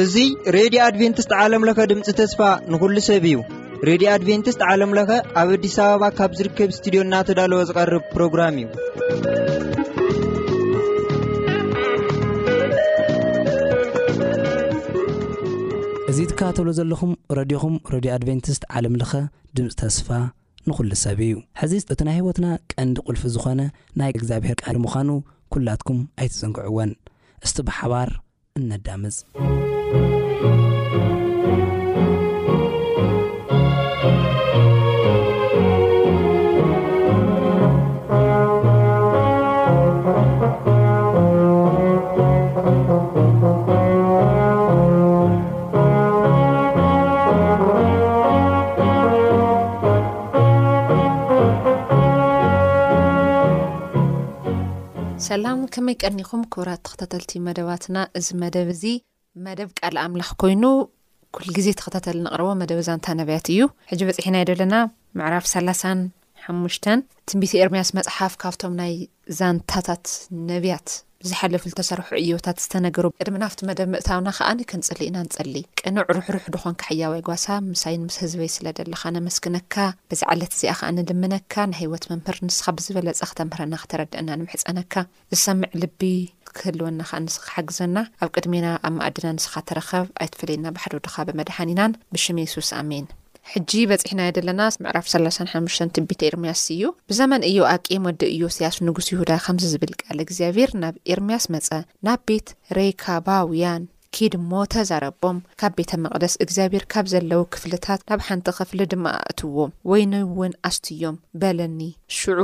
እዙ ሬድዮ ኣድቨንትስት ዓለምለኸ ድምፂ ተስፋ ንኹሉ ሰብ እዩ ሬድዮ ኣድቨንትስት ዓለምለኸ ኣብ ኣዲስ ኣበባ ካብ ዝርከብ ስትድዮ እናተዳለወ ዝቐርብ ፕሮግራም እዩ እዚ ትከታተሎ ዘለኹም ረድኹም ረድዮ ኣድቨንትስት ዓለም ለኸ ድምጺ ተስፋ ንኹሉ ሰብ እዩ። ሕዚ እቲ ናይ ሕይወትና ቀንዲ ቁልፊ ዝኾነ ናይ እግዚኣብሔር ቃል ምዃኑ ኩላትኩም ኣይትዘንግዕዎን። እስቲ ብሓባር እነዳምጽ። ሰላም ከመይ ቀኒኹም ክብራት ተኸታተልቲ መደባትና እዚ መደብ እዚ መደብ ቃል ኣምላኽ ኮይኑ ኩል ግዜ ተኸታተል ንቕረቦ መደብ ዛንታ ነቢያት እዩ ሕጂ በፂሕናዮ ደለና ምዕራፍ ሰላሳን ሓሙሽተ፣ ትንቢተ ኤርምያስ መጽሓፍ ካብቶም ናይ ዛንታታት ነብያት ዝሓለፉ ዝተሰርሑ ዕዮታት ዝተነገሩ ቅድሚ ናብቲ መደብ ምእታውና ከኣ ክንጽሊ ኢና ንጸሊ። ቅኑዕ ርሕሩሕ ድኾንካ ሕያዋይ ጓሳ ምሳይን ምስ ህዝበይ ስለ ደለኻ ነመስግነካ በዛ ዕለት እዚኣ ከኣ ንልምነካ ናይ ህይወት መምህር ንስኻ ብዝበለጸ ክተምህረና ክተረድእና ንምሕጸነካ። ዝሰምዕ ልቢ ክህልወና ከኣ ንሱ ክሓግዘና ኣብ ቅድሜና ኣብ መኣድና ንስኻ ተረከብ ኣይትፈለየና ብሓደ ወድኻ ብመድሓኒናን ብሽም የሱስ ኣሜን። ሕጂ በጺሕናዮ ዘለና ምዕራፍ ሰላሳን ሓሙሽተን ትንቢት ኤርምያስ እዩ። ብዘመን ኢዮኣቄም ወዲ ኢዮስያስ ንጉስ ይሁዳ ከምዚ ዝብል ቃል እግዚኣብሄር ናብ ኤርምያስ መጸ ናብ ቤት ሬካባውያን ኪድ እሞ ተዛረቦም ካብ ቤተ መቕደስ እግዚኣብሄር ካብ ዘለዉ ክፍልታት ናብ ሓንቲ ክፍሊ ድማ ኣእትዎም ወይኒ እውን ኣስትዮም በለኒ። ሽዑ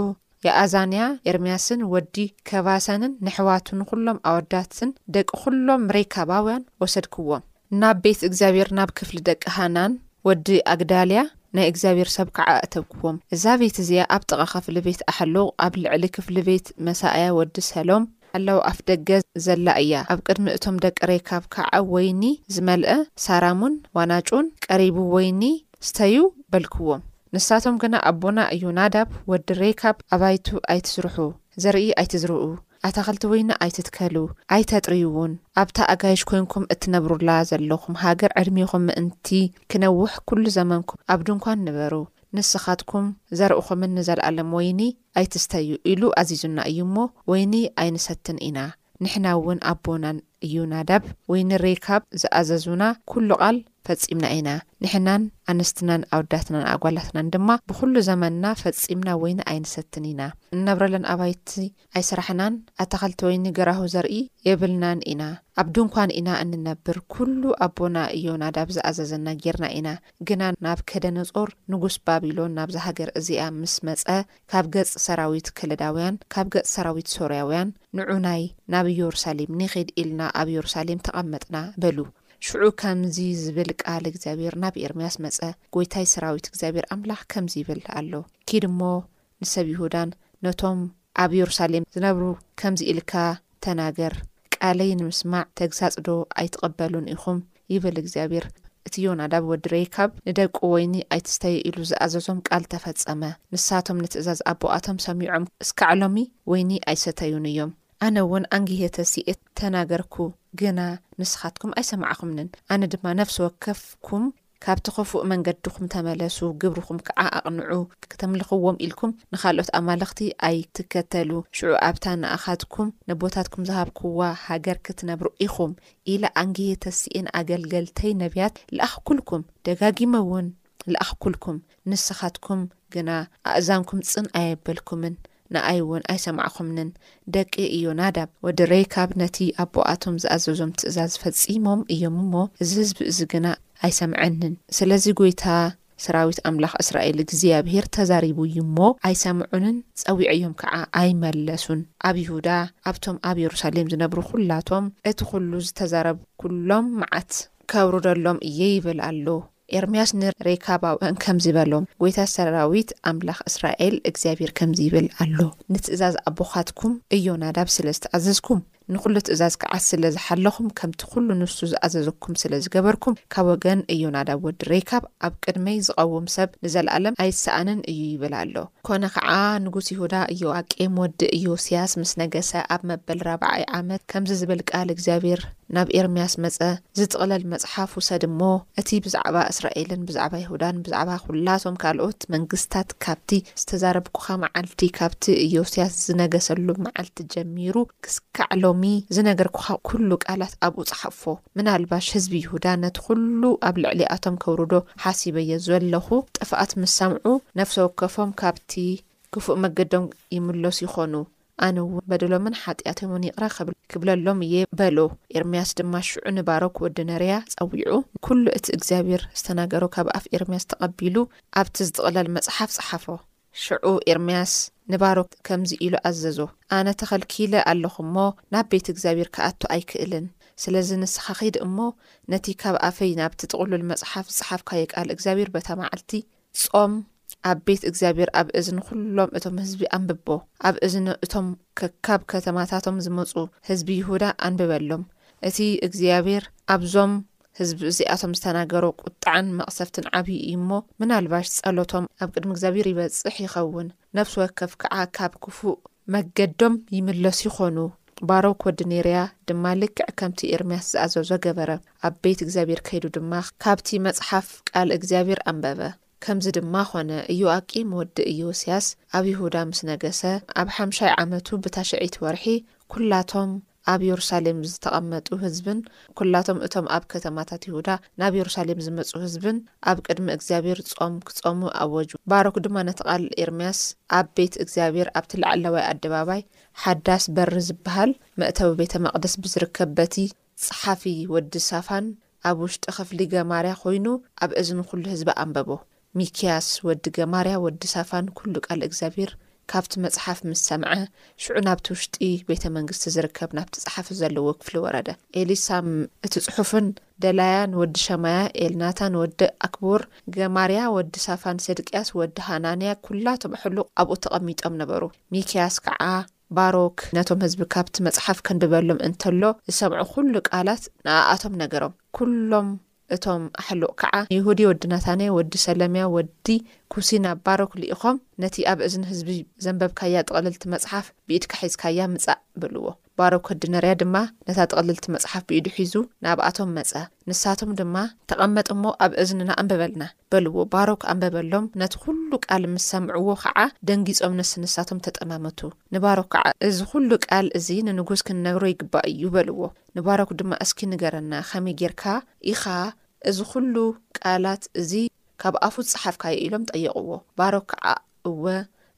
የኣዛንያ ኤርምያስን ወዲ ከባሰንን ነሕዋቱ ንኹሎም ኣወዳትን ደቂ ኹሎም ሬካባውያን ወሰድክዎም ናብ ቤት እግዚኣብሔር ናብ ክፍሊ ደቂ ሃናን ወዲ ኣግዳልያ ናይ እግዚኣብሔር ሰብ ከዓ ኣእተብክዎም እዛ ቤት እዚኣ ኣብ ጥቓ ኸፍሊ ቤት ኣሕሉቕ ኣብ ልዕሊ ክፍሊ ቤት መሳእያ ወዲ ሰሎም ሓላው ኣፍደገ ዘላ እያ። ኣብ ቅድሚ እቶም ደቂ ሬካብ ከኣ ወይኒ ዝመልአ ሳራሙን ዋናጩን ቀሪቡ ወይኒ ስተዩ በልክዎም። ንሳቶም ግና ኣቦና እዩ ናዳብ ወዲ ሬካብ ኣባይቱ ኣይትስርሑ፣ ዘርኢ ኣይትዝርኡ፣ ኣታኽልቲ ወይኒ ኣይትትከሉ፣ ኣይተጥርዩውን፣ ኣብታ ኣጋይሽ ኮይንኩም እትነብሩላ ዘለኹም ሃገር ዕድሜኹም ምእንቲ ክነውሕ ኩሉ ዘመንኩም ኣብ ድንኳን ንበሩ፣ ንስኻትኩም ዘርእኹምን ንዘልኣለም ወይኒ ኣይትስተዩ ኢሉ ኣዚዙና እዩ እሞ ወይኒ ኣይንሰትን ኢና ንሕና እውን ኣቦና እዩ ናዳብ ወይኒ ሬካብ ዝኣዘዙና ኩሉ ቃል ፈጺምና ኢና ንሕናን ኣንስትናን ኣወዳትናን ኣጓላትናን ድማ ብኩሉ ዘመንና ፈጺምና ወይኒ ኣይንሰትን ኢና እንነብረለን ኣባይቲ ኣይሰራሕናን ኣታክልቲ ወይኒ ገራሁ ዘርኢ የብልናን ኢና ኣብ ድንኳን ኢና እንነብር ኩሉ ኣቦና እዮ ናዳብ ዝኣዘዘና ጌርና ኢና ግና ናብ ከደነጾር ንጉስ ባቢሎን ናብዛ ሃገር እዚኣ ምስ መጸ፣ ካብ ገጽ ሰራዊት ከለዳውያን፣ ካብ ገጽ ሰራዊት ሶርያውያን፣ ንዑናይ ናብ ኢዮሩሳሌም ኒኺድ ኢልና ኣብ ኢዮሩሳሌም ተቐመጥና፣ በሉ። ሽዑ ከምዚ ዝብል ቃል እግዚኣብሄር ናብ ኤርምያስ መጸ፣ ጐይታይ ሰራዊት እግዚኣብሄር ኣምላኽ ከምዚ ይብል ኣሎ፣ ኪድ እሞ ንሰብ ይሁዳን ነቶም ኣብ የሩሳሌም ዝነብሩ ከምዚ ኢልካ ተናገር፣ ቃለይ ንምስማዕ ተግሳጽዶ ኣይትቕበሉን ኢኹም? ይብል እግዚኣብሄር። እቲ ዮናዳብ ወዲ ሬካብ ንደቁ ወይኒ ኣይትስተዩ ኢሉ ዝኣዘዞም ቃል ተፈጸመ። ንሳቶም ንትእዛዝ ኣቦኣቶም ሰሚዖም እስካዕ ሎሚ ወይኒ ኣይሰተዩን እዮም። ኣነ እውን ኣንጊሄ ተሲኤ ተናገርኩ፣ ግና ንስኻትኩም ኣይሰማዕኹምንን፣ ኣነ ድማ ነፍሲ ወከፍኩም ካብቲ ኽፉእ መንገድኹም ተመለሱ፣ ግብርኹም ከዓ ኣቕንዑ፣ ክተምልኽዎም ኢልኩም ንኻልኦት ኣማልኽቲ ኣይትከተሉ፣ ሽዑ ኣብታ ንኣኻትኩም ነቦታትኩም ዝሃብክዋ ሃገር ክትነብሩ ኢኹም፣ ኢለ ኣንጊሄ ተሲኤ ንኣገልገልተይ ነብያት ለኣኽኩልኩም፣ ደጋጊመ እውን ለኣኽኩልኩም። ንስኻትኩም ግና ኣእዛንኩም ጽን ኣየበልኩምን፣ ንኣይውን ኣይሰማዕኩምንን። ደቂ ኢዮናዳብ ወዲ ሬካብ ነቲ ኣቦኣቶም ዝኣዘዞም ትእዛዝ ፈጺሞም እዮም እሞ፣ እዚ ህዝቢ እዚ ግና ኣይሰምዐንን። ስለዚ ጐይታ ሰራዊት ኣምላኽ እስራኤል እግዚኣብሄር ተዛሪቡ እዩ እሞ፣ ኣይሰምዑንን፣ ጸዊዐዮም ከዓ ኣይመለሱን። ኣብ ይሁዳ ኣብቶም ኣብ የሩሳሌም ዝነብሩ ዅላቶም እቲ ዅሉ ዝተዛረብኩሎም መዓት ከውርደሎም እየ ይብል ኣሎ። ኤርምያስ ንሬካባውያን ከምዚ በሎም፣ ጐይታ ሰራዊት ኣምላኽ እስራኤል እግዚኣብሄር ከምዚ ይብል ኣሎ፣ ንትእዛዝ ኣቦኻትኩም እዮናዳብ ስለ ዝተኣዘዝኩም፣ ንዅሉ ትእዛዝ ከኣ ስለ ዝሓለኹም፣ ከምቲ ዅሉ ንሱ ዝኣዘዘኩም ስለ ዝገበርኩም፣ ካብ ወገን እዮናዳብ ወዲ ሬካብ ኣብ ቅድመይ ዝቐውም ሰብ ንዘለኣለም ኣይሰኣንን እዩ ይብል ኣሎ። ኰነ ኸዓ፣ ንጉስ ይሁዳ ኢዮኣቄም ወዲ ኢዮስያስ ምስ ነገሰ ኣብ መበል ራብዓይ ዓመት፣ ከምዚ ዚብል ቃል እግዚኣብሄር ናብ ኤርምያስ መጸ፣ እዚ ጥቕለል መጽሓፍ ውሰድ እሞ፣ እቲ ብዛዕባ እስራኤልን ብዛዕባ ይሁዳን ብዛዕባ ዅላቶም ካልኦት መንግስትታት ካብቲ ዝተዛረብኩኻ መዓልቲ፣ ካብቲ ኢዮስያስ ዝነገሰሉ መዓልቲ ጀሚሩ፣ ክስካዕ ሎሚ ዝነገርኩኻ ኵሉ ቃላት ኣብኡ ጸሓፎ። ምናልባሽ ህዝቢ ይሁዳ ነቲ ዅሉ ኣብ ልዕሊኣቶም ከውርዶ ሓሲበዮ ዘለኹ ጥፍኣት ምስ ሰምዑ፣ ነፍሲ ወከፎም ካብቲ ክፉእ መገዶም ይምለሱ ይዀኑ፣ ኣነ እውን በደሎምን ሓጢኣቶምን ይቕረ ክብለሎም እየ በሎ። ኤርምያስ ድማ ሽዑ ንባሮክ ወዲ ነርያ ጸዊዑ፣ ኵሉ እቲ እግዚኣብሄር ዝተናገሮ ካብ ኣፍ ኤርምያስ ተቐቢሉ ኣብቲ ዝጥቕለል መጽሓፍ ጸሓፎ። ሽዑ ኤርምያስ ንባሮክ ከምዚ ኢሉ ኣዘዞ፣ ኣነ ተኸልኪለ ኣሎኹ እሞ፣ ናብ ቤት እግዚኣብሄር ክኣቱ ኣይክእልን። ስለዚ ንስኻ ኺድ እሞ፣ ነቲ ካብ ኣፈይ ናብቲ ጥቕሉል መጽሓፍ ዝጸሓፍካዮ ቃል እግዚኣብሄር በታ መዓልቲ ጾም ኣብ ቤት እግዚኣብሄር ኣብ እዝኒ ዅሎም እቶም ህዝቢ ኣንብቦ። ኣብ እዝኒ እቶም ከካብ ከተማታቶም ዝመጹ ህዝቢ ይሁዳ ኣንብበሎም። እቲ እግዚኣብሄር ኣብዞም ህዝቢ እዚኣቶም ዝተናገሮ ቁጥዓን መቕሰፍትን ዓብዩ እዩ እሞ ምናልባሽ ጸሎቶም ኣብ ቅድሚ እግዚኣብሔር ይበጽሕ ይኸውን ነፍሲ ወከፍ ከዓ ካብ ክፉእ መገዶም ይምለሱ ይኾኑ። ባሮክ ወዲ ኔርያ ድማ ልክዕ ከምቲ ኤርምያስ ዝኣዘዞ ገበረ፣ ኣብ ቤት እግዚኣብሔር ከይዱ ድማ ካብቲ መጽሓፍ ቃል እግዚኣብሔር ኣንበበ። ከምዚ ድማ ዀነ፣ ኢዮኣቂም ወዲ ኢዮስያስ ኣብ ይሁዳ ምስ ነገሰ፣ ኣብ ሓምሻይ ዓመቱ ብታሽዐይቲ ወርሒ፣ ኵላቶም ኣብ የሩሳሌም ዝተቐመጡ ህዝብን ኵላቶም እቶም ኣብ ከተማታት ይሁዳ ናብ የሩሳሌም ዝመጹ ህዝብን ኣብ ቅድሚ እግዚኣብሄር ጾም ኪጾሙ ኣወጁ። ባሮክ ድማ ነቲ ቓል ኤርምያስ ኣብ ቤት እግዚኣብሄር ኣብቲ ላዕለዋይ ኣደባባይ፣ ሓዳስ በሪ ዚብሃል፣ መእተዊ ቤተ መቕደስ ብዚርከብ በቲ ጸሓፊ ወዲ ሳፋን ኣብ ውሽጢ ክፍሊ ገማርያ ኮይኑ ኣብ እዝኒ ኩሉ ህዝቢ ኣንበቦ። ሚክያስ ወዲ ገማርያ ወዲ ሳፋን ኩሉ ቃል እግዚኣብሂር ካብቲ መጽሓፍ ምስ ሰምዐ፣ ሽዑ ናብቲ ውሽጢ ቤተ መንግስቲ ዝርከብ ናብቲ ጸሓፊ ዘለዎ ክፍሊ ወረደ። ኤሊሳም እቲ ጽሑፍን ደላያን ወዲ ሸማያ፣ ኤልናታን ወዲ ኣክቦር፣ ገማርያ ወዲ ሳፋን፣ ሴድቅያስ ወዲ ሃናንያ ኩላቶም ኣሕሉቕ ኣብኡ ተቐሚጦም ነበሩ። ሚክያስ ከዓ ባሮክ ነቶም ህዝቢ ካብቲ መጽሓፍ ከንብበሎም እንተሎ ዝሰምዑ ዅሉ ቃላት ንኣኣቶም ነገሮም። ኵሎም እቶም ኣሕሉቕ ከዓ ንይሁዲ ወዲ ናታንያ ወዲ ሰለምያ ወዲ ኵሲ ናብ ባሮክ ልኢኾም፣ ነቲ ኣብ እዝኒ ህዝቢ ዘንበብካያ ጥቕልልቲ መጽሓፍ ብኢድካ ሒዝካያ ምጻእ፣ በልዎ። ባሮክ ወዲ ነርያ ድማ ነታ ጥቕልልቲ መጽሓፍ ብኢዱ ሒዙ ናብኣቶም መጸ። ንሳቶም ድማ። ተቐመጥ እሞ ኣብ እዝንና ኣንብበልና። በልዎ። ባሮክ ኣንበበሎም፣ ነቲ ዅሉ ቃል ምስ ሰምዕዎ ኸዓ፣ ደንጊጾም ነስንሳቶም ተጠማመቱ። ንባሮክ ከዓ፣ እዚ ዅሉ ቃል እዚ ንንጉስ ክንነግሮ ይግባእ እዩ፣ በልዎ። ንባሮክ ድማ፣ እስኪ ንገረና፣ ኸመይ ጌርካ ኢኻ እዚ ዅሉ ቃላት እዚ ኻብ ኣፉ ዝጸሓፍካዮ? ኢሎም ጠየቕዎ። ባሮክ ከዓ፣ እወ፣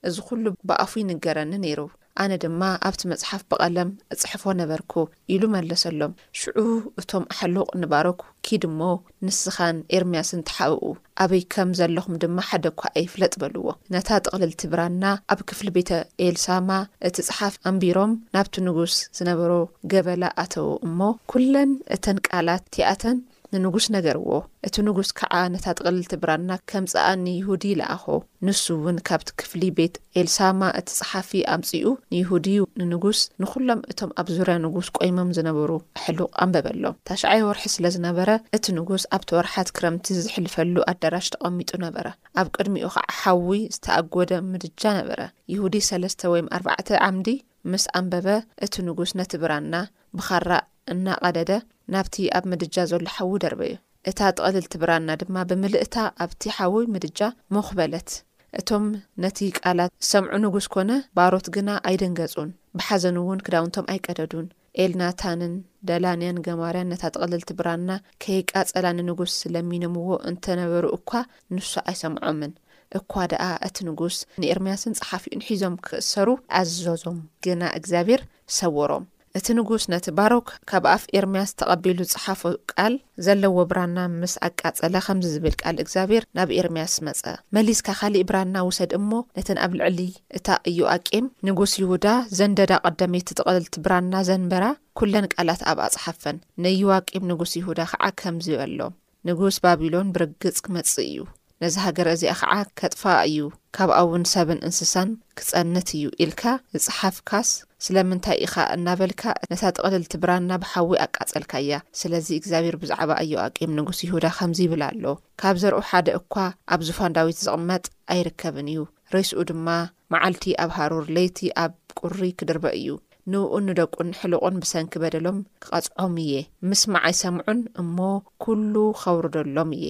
እዚ ዅሉ ብኣፉ ይንገረኒ ነይሩ፣ ኣነ ድማ ኣብቲ መጽሓፍ ብቐለም እጽሕፎ ነበርኩ ኢሉ መለሰሎም። ሽዑ እቶም ኣሕሉቕ ንባሮክ፣ ኪድ እሞ፣ ንስኻን ኤርምያስን ተሓብኡ፣ ኣበይ ከም ዘለኹም ድማ ሓደ እኳ ኣይፍለጥ በልዎ። ነታ ጥቕልልቲ ብራና ኣብ ክፍሊ ቤተ ኤልሳማ እቲ ጸሓፍ ኣንቢሮም ናብቲ ንጉስ ዝነበሮ ገበላ ኣተዉ እሞ፣ ኵለን እተን ቃላት እቲኣተን ንንጉስ ነገርዎ፣ እቲ ንጉስ ከዓ ነታ ጥቕልልቲ ብራና ከምጽኣ ንይሁዲ ለኣኾ። ንሱ እውን ካብቲ ክፍሊ ቤት ኤልሳማ እቲ ጸሓፊ ኣምጺኡ ንይሁዲ፣ ንንጉስ፣ ንኹሎም እቶም ኣብ ዙርያ ንጉስ ቆይሞም ዝነበሩ ኣሕሉቕ ኣንበበሎም። ታሽዓይ ወርሒ ስለ ዝነበረ እቲ ንጉስ ኣብቲ ወርሓት ክረምቲ ዝሕልፈሉ ኣዳራሽ ተቐሚጡ ነበረ። ኣብ ቅድሚኡ ከዓ ሓዊ ዝተኣጎደ ምድጃ ነበረ። ይሁዲ ሰለስተ ወይም ኣርባዕተ ዓምዲ ምስ ኣንበበ እቲ ንጉስ ነቲ ብራና ብኻራ እናቐደደ ናብቲ ኣብ ምድጃ ዘሎ ሓዊ ደርበዮ። እታ ጥቕልልቲ ብራና ድማ ብምልእታ ኣብቲ ሓዊ፣ ምድጃ፣ ሞኽበለት። እቶም ነቲ ቃላት ዝሰምዑ ንጉስ ኰነ ባሮት ግና ኣይደንገጹን፣ ብሓዘን እውን ክዳውንቶም ኣይቀደዱን። ኤልናታንን ደላንያን ገማርያን ነታ ጥቕልልቲ ብራና ከይቃጸላ ንንጉስ ለሚኖምዎ እንተ ነበሩ እኳ፣ ንሱ ኣይሰምዖምን። እኳ ደኣ እቲ ንጉስ ንኤርምያስን ጸሓፊኡን ሒዞም ክእሰሩ ኣዘዞም፣ ግና እግዚኣብሄር ሰወሮም። እቲ ንጉስ ነቲ ባሮክ ካብ ኣፍ ኤርምያስ ተቐቢሉ ዝጸሓፎ ቃል ዘለዎ ብራና ምስ ኣቃጸለ ኸምዚ ዝብል ቃል እግዚኣብሄር ናብ ኤርምያስ መጸ፣ መሊስካ ኻሊእ ብራና ውሰድ እሞ፣ ነተን ኣብ ልዕሊ እታ ኢዮኣቄም ንጉስ ይሁዳ ዘንደዳ ቐዳመይቲ ጥቕልልቲ ብራና ዘንበራ ኵለን ቃላት ኣብኣ ጽሓፈን። ንኢዮኣቄም ንጉስ ይሁዳ ኸዓ ከምዚ በሎ፣ ንጉስ ባቢሎን ብርግጽ ክመጽእ እዩ፣ ነዛ ሃገር እዚኣ ኸዓ ኬጥፍኣ እዩ፣ ካብኣውን ሰብን እንስሳን ኪጸንት እዩ ኢልካ ዝጸሓፍካስ ስለምንታይ ኢኻ? እናበልካ ነታ ጥቕልልቲ ብራና ብሓዊ ኣቃጸልካያ። ስለዚ፣ እግዚኣብሄር ብዛዕባ ኢዮኣቄም ንጉስ ይሁዳ ኸምዚ ይብል ኣሎ፣ ካብ ዘርኡ ሓደ እኳ ኣብ ዙፋን ዳዊት ዚቕመጥ ኣይርከብን እዩ፣ ሬስኡ ድማ መዓልቲ ኣብ ሃሩር ለይቲ ኣብ ቍሪ ኪድርበ እዩ። ንእኡን ንደቁን ሕሉቑን ብሰንኪ በደሎም ክቐጽዖም እየ፣ ምስማዕ ኣይሰምዑን እሞ ኩሉ ኸውርደሎም እየ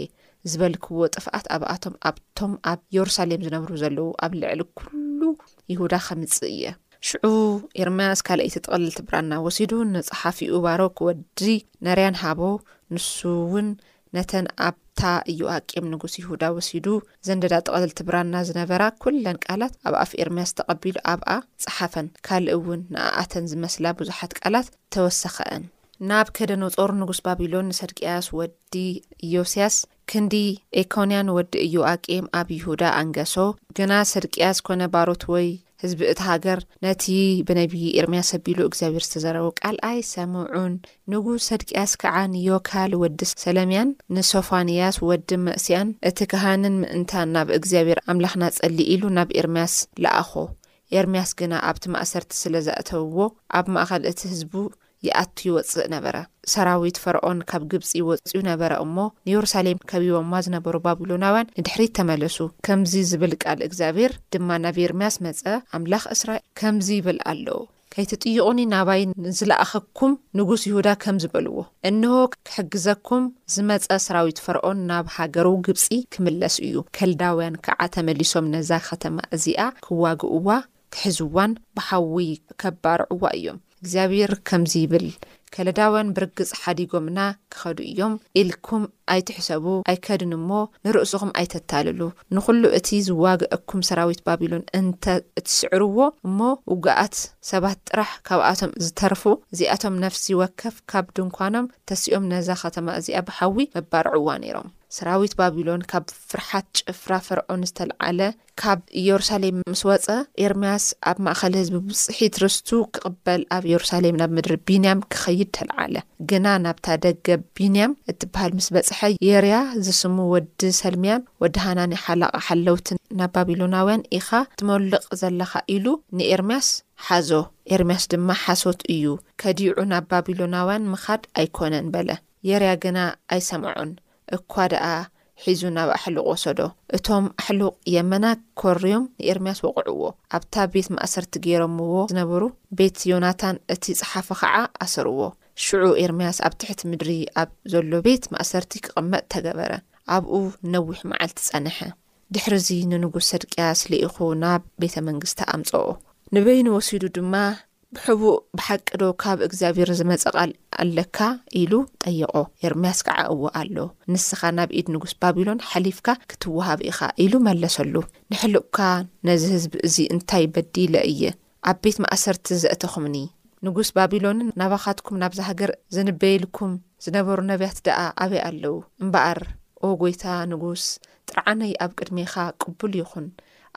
ዝበልክዎ ጥፍኣት ኣብኣቶም ኣብቶም ኣብ የሩሳሌም ዝነብሩ ዘለዉ ኣብ ልዕሊ ኩሉ ይሁዳ ከምጽእ እየ። ሽዑ ኤርምያስ ካልኣይቲ ጥቕልልቲ ብራና ወሲዱ ንጸሓፊኡ ባሮክ ወዲ ነርያን ሃቦ፣ ንሱ እውን ነተን ኣብታ ኢዮኣቄም ንጉስ ይሁዳ ወሲዱ ዘንደዳ ጥቕልልቲ ብራና ዝነበራ ኵለን ቃላት ኣብ ኣፍ ኤርምያስ ተቐቢሉ ኣብኣ ጸሓፈን፣ ካልእውን ንኣኣተን ዝመስላ ብዙሓት ቃላት ተወሰኸኣን። ናብከደነጾር ንጉስ ባቢሎን ንሰድቅያስ ወዲ ኢዮስያስ ክንዲ ኤኮንያን ወዲ ኢዮኣቄም ኣብ ይሁዳ ኣንገሶ፣ ግና ሰድቅያስ ኰነ ባሮት ወይ ህዝቢ እታ ሃገር ነቲ ብነብዪ ኤርምያስ ኣቢሉ እግዚኣብሄር ዝተዘረቦ ቃል ኣይሰምዑን፣ ንጉስ ሰድቅያስ ከኣ ንዮካል ወዲ ሰለምያን ንሶፋንያስ ወዲ መእስያን እቲ ከሃንን ምእንታን ናብ እግዚኣብሄር ኣምላኽና ጸሊ ኢሉ ናብ ኤርምያስ ለኣኾ፣ ኤርምያስ ግና ኣብቲ ማእሰርቲ ስለ ዘእተውዎ ኣብ ማእከል እቲ ህዝቡ ይኣቱ ይወጽእ ነበረ። ሰራዊት ፈርኦን ካብ ግብጺ ወጺኡ ነበረ እሞ፣ ንዮርሳሌም ከቢቦማ ዝነበሩ ባቢሎናውያን ንድሕሪት ተመለሱ። ከምዚ ዝብል ቃል እግዚኣብሄር ድማ ናብ ኤርምያስ መጸ፣ ኣምላኽ እስራኤል ከምዚ ይብል ኣሎ፣ ከይትጥይቑኒ ናባይ ንዝለኣኸኩም ንጉስ ይሁዳ ከምዚ በልዎ፣ እንሆ፣ ክሕግዘኩም ዝመጸ ሰራዊት ፈርኦን ናብ ሃገሩ ግብጺ ክምለስ እዩ፣ ከልዳውያን ከኣ ተመሊሶም ነዛ ኸተማ እዚኣ ክዋግእዋ ክሕዝዋን ብሓዊ ከባርዕዋ እዮም እግዚኣብሄር ከምዚ ይብል ከለዳውያን ብርግጽ ሓዲጎምና ክኸዱ እዮም ኢልኩም ኣይትሕሰቡ ኣይከዱን እሞ ንርእስኹም ኣይተታልሉ ንኹሉ እቲ ዝዋገኣኩም ሰራዊት ባቢሎን እንተ እትስዕርዎ እሞ ውጉኣት ሰባት ጥራሕ ካብኣቶም ዝተርፉ እዚኣቶም ነፍሲ ወከፍ ካብ ድንኳኖም ተሲኦም ነዛ ከተማ እዚኣ ብሓዊ መባርዕዋ ነይሮም ሰራዊት ባቢሎን ካብ ፍርሓት ጭፍራ ፈርዖን ዝተልዓለ ካብ ኢየሩሳሌም ምስ ወጸ፣ ኤርምያስ ኣብ ማእከል ህዝቢ ብጽሒት ርስቱ ክቕበል ኣብ ኢየሩሳሌም ናብ ምድሪ ብንያም ክኸይድ ተለዓለ። ግና ናብታ ደገ ብንያም እትበሃል ምስ በጽሐ፣ የርያ ዝስሙ ወዲ ሰልምያን ወዲ ሃናንያ ሓላቓ ሓለውቲ ናብ ባቢሎናውያን ኢኻ ትሞልቕ ዘለኻ ኢሉ ንኤርምያስ ሓዞ። ኤርምያስ ድማ ሓሶት እዩ፣ ከዲዑ ናብ ባቢሎናውያን ምኻድ ኣይኮነን በለ። የርያ ግና ኣይሰምዖን። እኳ ደኣ ሒዙ ናብ ኣሕሉቕ ወሰዶ። እቶም ኣሕሉቕ የመና ኰርዮም ንኤርምያስ ወቕዕዎ፣ ኣብታ ቤት ማእሰርቲ ገይሮምዎ ዝነበሩ ቤት ዮናታን እቲ ጸሓፊ ኸኣ ኣሰርዎ። ሽዑ ኤርምያስ ኣብ ትሕቲ ምድሪ ኣብ ዘሎ ቤት ማእሰርቲ ኪቕመጥ ተገበረ፣ ኣብኡ ንነዊሕ መዓልቲ ጸንሐ። ድሕርዚ ንንጉስ ሰድቅያስ ልኢኹ ናብ ቤተ መንግስቲ ኣምጽኦ። ንበይኑ ወሲዱ ድማ ብሕቡእ ብሓቂዶ ካብ እግዚኣብሄር ዝመጸ ቓል ኣለካ? ኢሉ ጠየቖ። ኤርምያስ ከኣ እወ ኣሎ፣ ንስኻ ናብ ኢድ ንጉስ ባቢሎን ሓሊፍካ ክትወሃብ ኢኻ፣ ኢሉ መለሰሉ። ንሕልቁካ ነዚ ህዝቢ እዚ እንታይ በዲለ እየ ኣብ ቤት ማእሰርቲ ዘእተኹምኒ? ንጉስ ባቢሎንን ናባኻትኩም ናብዛ ሃገር ዝንበይልኩም ዝነበሩ ነብያት ደኣ ኣበይ ኣለዉ? እምበኣር፣ ኦ ጐይታ ንጉስ፣ ጥርዓነይ ኣብ ቅድሜኻ ቅቡል ይኹን፣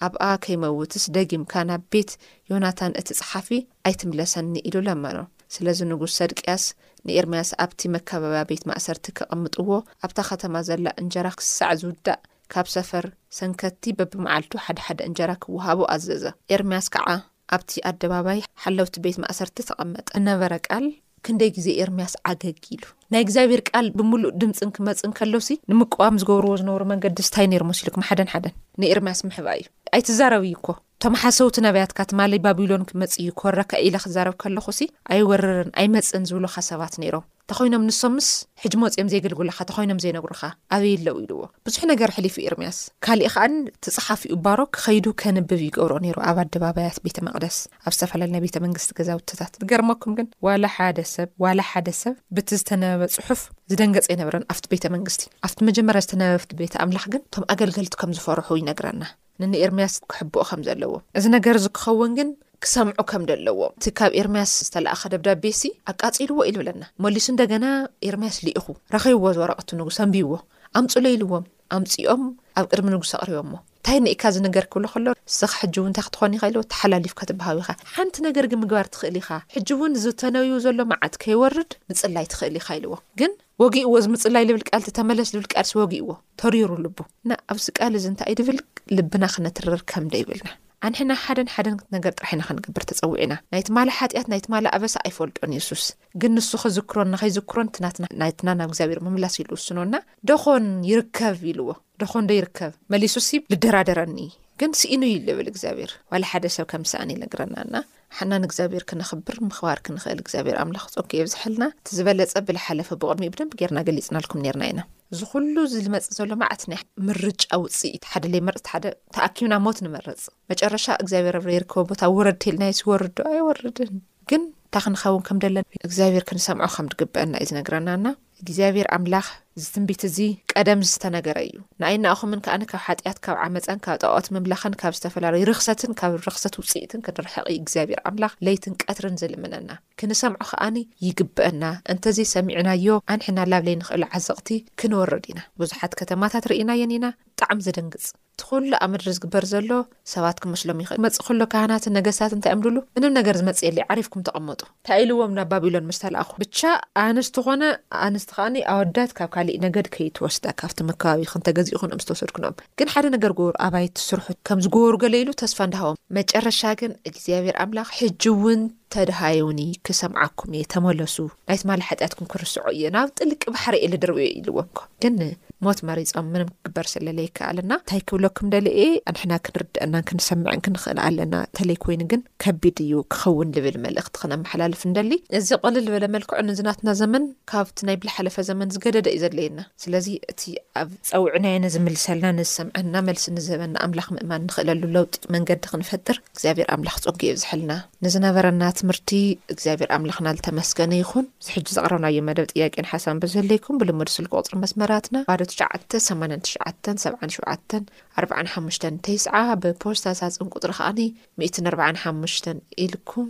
ኣብኣ ከይመውትስ ደጊምካ ናብ ቤት ዮናታን እቲ ጸሓፊ ኣይትምለሰኒ ኢሉ ለመኖ። ስለዚ ንጉስ ሰድቅያስ ንኤርምያስ ኣብቲ መካበብያ ቤት ማእሰርቲ ከቐምጥዎ ኣብታ ኸተማ ዘላ እንጀራ ክሳዕ ዝውዳእ ካብ ሰፈር ሰንከቲ በብመዓልቱ ሓድሓደ እንጀራ ክወሃቦ ኣዘዘ። ኤርምያስ ከዓ ኣብቲ ኣደባባይ ሓለውቲ ቤት ማእሰርቲ ተቐመጠ። ነበረ ቃል ክንደይ ግዜ ኤርምያስ ዓገግ ኢሉ። ናይ እግዚኣብሄር ቃል ብምሉእ ድምጺ እንክመጽእ እንከሎሲ ንምቅዋም ዝገብርዎ ዝነበሩ መንገዲስ ታይ ነይሩ መሲሉኩም ሓደን ሓደን ንኤርምያስ ምሕባእ እዩ። ኣይትዛረብ እዩ እኮ እቶም ሓሰውቲ ነብያትካ ትማሊ ባቢሎን ክመጽእ እዩ ክወረካ ኢለ ክዛረብ ከለኹሲ ኣይወርርን ኣይመጽእን ዝብሉኻ ሰባት ነይሮም። ተኾይኖም ንሶምስ ሕጂ ሞጺኦም ዜገልጉልኻ ተኾይኖም ዜነግሩኻ ኣበይ ኣለዉ ኢልዎ ብዙሕ ነገር ሐሊፉ ኤርምያስ ካሊእ ኸኣ እቲ ጸሓፊኡ ባሮክ ኸይዱ ከንብብ ይገብሮ ኔሩ ኣብ ኣደባባያት ቤተ መቅደስ ኣብ ዝተፈላለዩ ናይ ቤተ መንግስቲ ገዛውትታት ዝገርመኩም ግን ዋላ ሐደ ሰብ ዋላ ሐደ ሰብ ብቲ ዝተነበበ ጽሑፍ ዝደንገጸ ኣይነበረን ኣብቲ ቤተ መንግስቲ ኣብቲ መጀመርያ ዝተነበበ ኣብቲ ቤተ ኣምላኽ ግን እቶም ኣገልገልቲ ከም ዝፈርሑ ይነግረና ንንኤርምያስ ክሕብኡ ከም ዘለዎም፣ እዚ ነገር እዚ ክኸውን ግን ክሰምዑ ከም ደለዎም፣ እቲ ካብ ኤርምያስ ዝተላእከ ደብዳቤሲ ኣቃጺልዎ ኢሉ በለና። መሊሱ እንደገና ኤርምያስ ልኢኹ፣ ረኺብዎ እዚ ወረቐት ንጉስ ኣንቢብዎ፣ ኣምጹለይ ኢልዎም፣ ኣምጺኦም ኣብ ቅድሚ ንጉስ ኣቕሪቦሞ። እንታይ ንኢካ እዚ ነገር ክብሎ ከሎ፣ ንስኻ ሕጂ እውን እንታይ ክትኾን ኢኻ ኢልዎ፣ ተሓላሊፍካ ትብሃው ኢኻ፣ ሓንቲ ነገር ግን ምግባር ትኽእል ኢኻ፣ ሕጂ እውን እዚ ተነብዩ ዘሎ መዓት ከይወርድ ምጽላይ ትኽእል ኢኻ ኢልዎ፣ ግን። ወጊእዎ እዚ ምጽላይ ልብል ቃልቲ ተመለስ ልብል ቃልሲ ወጊእዎ ተሪሩ ልቡ እና ኣብዚ ቃል እዚ እንታይ ድብል ልብና ክነትርር ከም ደይብልና ኣንሕና ሓደን ሓደን ነገር ጥራሕ ኢና ክንገብር ተጸዊዕና ናይ ትማሊ ሓጢኣት ናይ ትማሊ ኣበሳ ኣይፈልጦን የሱስ ግን ንሱ ክዝክሮን ንኸይዝክሮን ትናትና ናትና ናብ እግዚኣብሔር ምምላስ ኢሉ ውስኖና ደኾን ይርከብ ኢልዎ ደኾንዶ ይርከብ መሊሱሲ ልደራደረኒ ግን ስኢኑ እዩ ልብል እግዚኣብሔር ዋላ ሓደ ሰብ ከም ሰኣን ይነግረና እና ሓና ንእግዚኣብሔር ክነኽብር ምኽባር ክንኽእል እግዚኣብሔር ኣምላኽ ጸጉ የብዝሐልና እቲ ዝበለጸ ብልሓለፈ ብቕድሚኡ ብደንብ ጌርና ገሊጽናልኩም ነርና ኢና እዚ ኩሉ እዚ ዝመጽእ ዘሎ መዓት ናይ ምርጫ ውፅኢት ሓደ ለይመርፅ ሓደ ተኣኪብና ሞት ንመርፅ መጨረሻ እግዚኣብሔር ኣብረ ይርከቦ ቦታ ውረድ ተልናዮ ይወርዶ ኣይወርድን ግን እታ ክንኸውን ከም ደለን እግዚኣብሔር ክንሰምዖ ከም ድግበአና እዩ ዝነግረናና እግዚኣብሄር ኣምላኽ፣ እዚ ትንቢት እዚ ቀደም ዝተነገረ እዩ፣ ንኣይን ንኣኹምን ከኣ ካብ ሓጢኣት፣ ካብ ዓመጸን፣ ካብ ጣኦት ምምላኽን፣ ካብ ዝተፈላለዩ ርኽሰትን፣ ካብ ርኽሰት ውጽኢትን ክንርሕቕ እዩ እግዚኣብሄር ኣምላኽ ለይትን ቀትርን ዝልምነና። ክንሰምዖ ከኣ ይግብእና፣ እንተ ዘይሰሚዕናዮ ኣንሕና ላብ ለይንኽእሎ ዓዘቕቲ ክንወርድ ኢና። ብዙሓት ከተማታት ርኢናየን ኢና፣ ብጣዕሚ ዘደንግጽ። እቲ ኩሉ ኣብ ምድሪ ዝግበር ዘሎ ሰባት ክመስሎም ይኽእል ክመጽእ ከሎ ካህናትን ነገስታትን እንታይ እዮም ድሉ ምንም ነገር ዝመጽእ የለይ ዓሪፍኩም ተቐመጡ እንታይ ኢልዎም ናብ ባቢሎን ምስ ተላእኩ ብቻ ኣንስቲ ኮነ ኣንስቲ ከኣኒ ኣወዳት ካብ ካሊእ ነገድ ከይትወስዳ ካብቲ መከባቢኺ እንተገዚእኹን እዮም ዝተወሰድኩ ንኦም ግን ሓደ ነገር ግበሩ ኣባይቲ ስርሑ ከም ዝገበሩ ገለ ኢሉ ተስፋ እንዳሃቦም መጨረሻ ግን እግዚኣብሔር ኣምላኽ ሕጂ እውን ተደሃዩኒ ክሰምዓኩም እየ ተመለሱ ናይ ትማሊ ሓጢኣትኩም ክርስዖ እየ ናብ ጥልቂ ባሕሪ እየ ልድርብዮ ኢልዎም እኮ ግን ሞት መሪጾም ምንም ክግበር ስለለይከኣል እና እንታይ ክብለኩም ደለ እየ ኣንሕና ክንርደአናን ክንሰምዕን ክንኽእል ኣለና ተለይ ኮይኑ ግን ከቢድ እዩ ክኸውን ልብል መልእኽቲ ክነመሓላልፍ እንደሊ እዚ ቅልል ዝበለ መልክዑ ንዚ ናትና ዘመን ካብቲ ናይ ብልሓለፈ ዘመን ዝገደደ እዩ ዘድለየና ስለዚ እቲ ኣብ ጸውዕናዮ ንዝምልሰልና ንዝሰምዐና መልሲ ንዝህበና ኣምላኽ ምእማን ንኽእለሉ ለውጢ መንገዲ ክንፈጥር እግዚኣብሔር ኣምላኽ ጸጉ የብዝሐልና ንዝነበረና ትምህርቲ እግዚኣብሔር ኣምላኽና ልተመስገነ ይኹን እዚ ሕጂ ዘቕረብናዮ መደብ ጥያቄን ሓሳብን ብዝህለይኩም ብልሙድ ስልኪ ቁጽሪ መስመራትና ባዶ ትሽዓተ ሰማንያን ትሽዓተን ሰብዓን ሸውዓተን ኣርብዓን ሓሙሽተን ተስዓ ብፖስታ ሳጽን ቁጽሪ ከኣኒ ሚእትን ኣርብዓን ሓሙሽተን ኢልኩም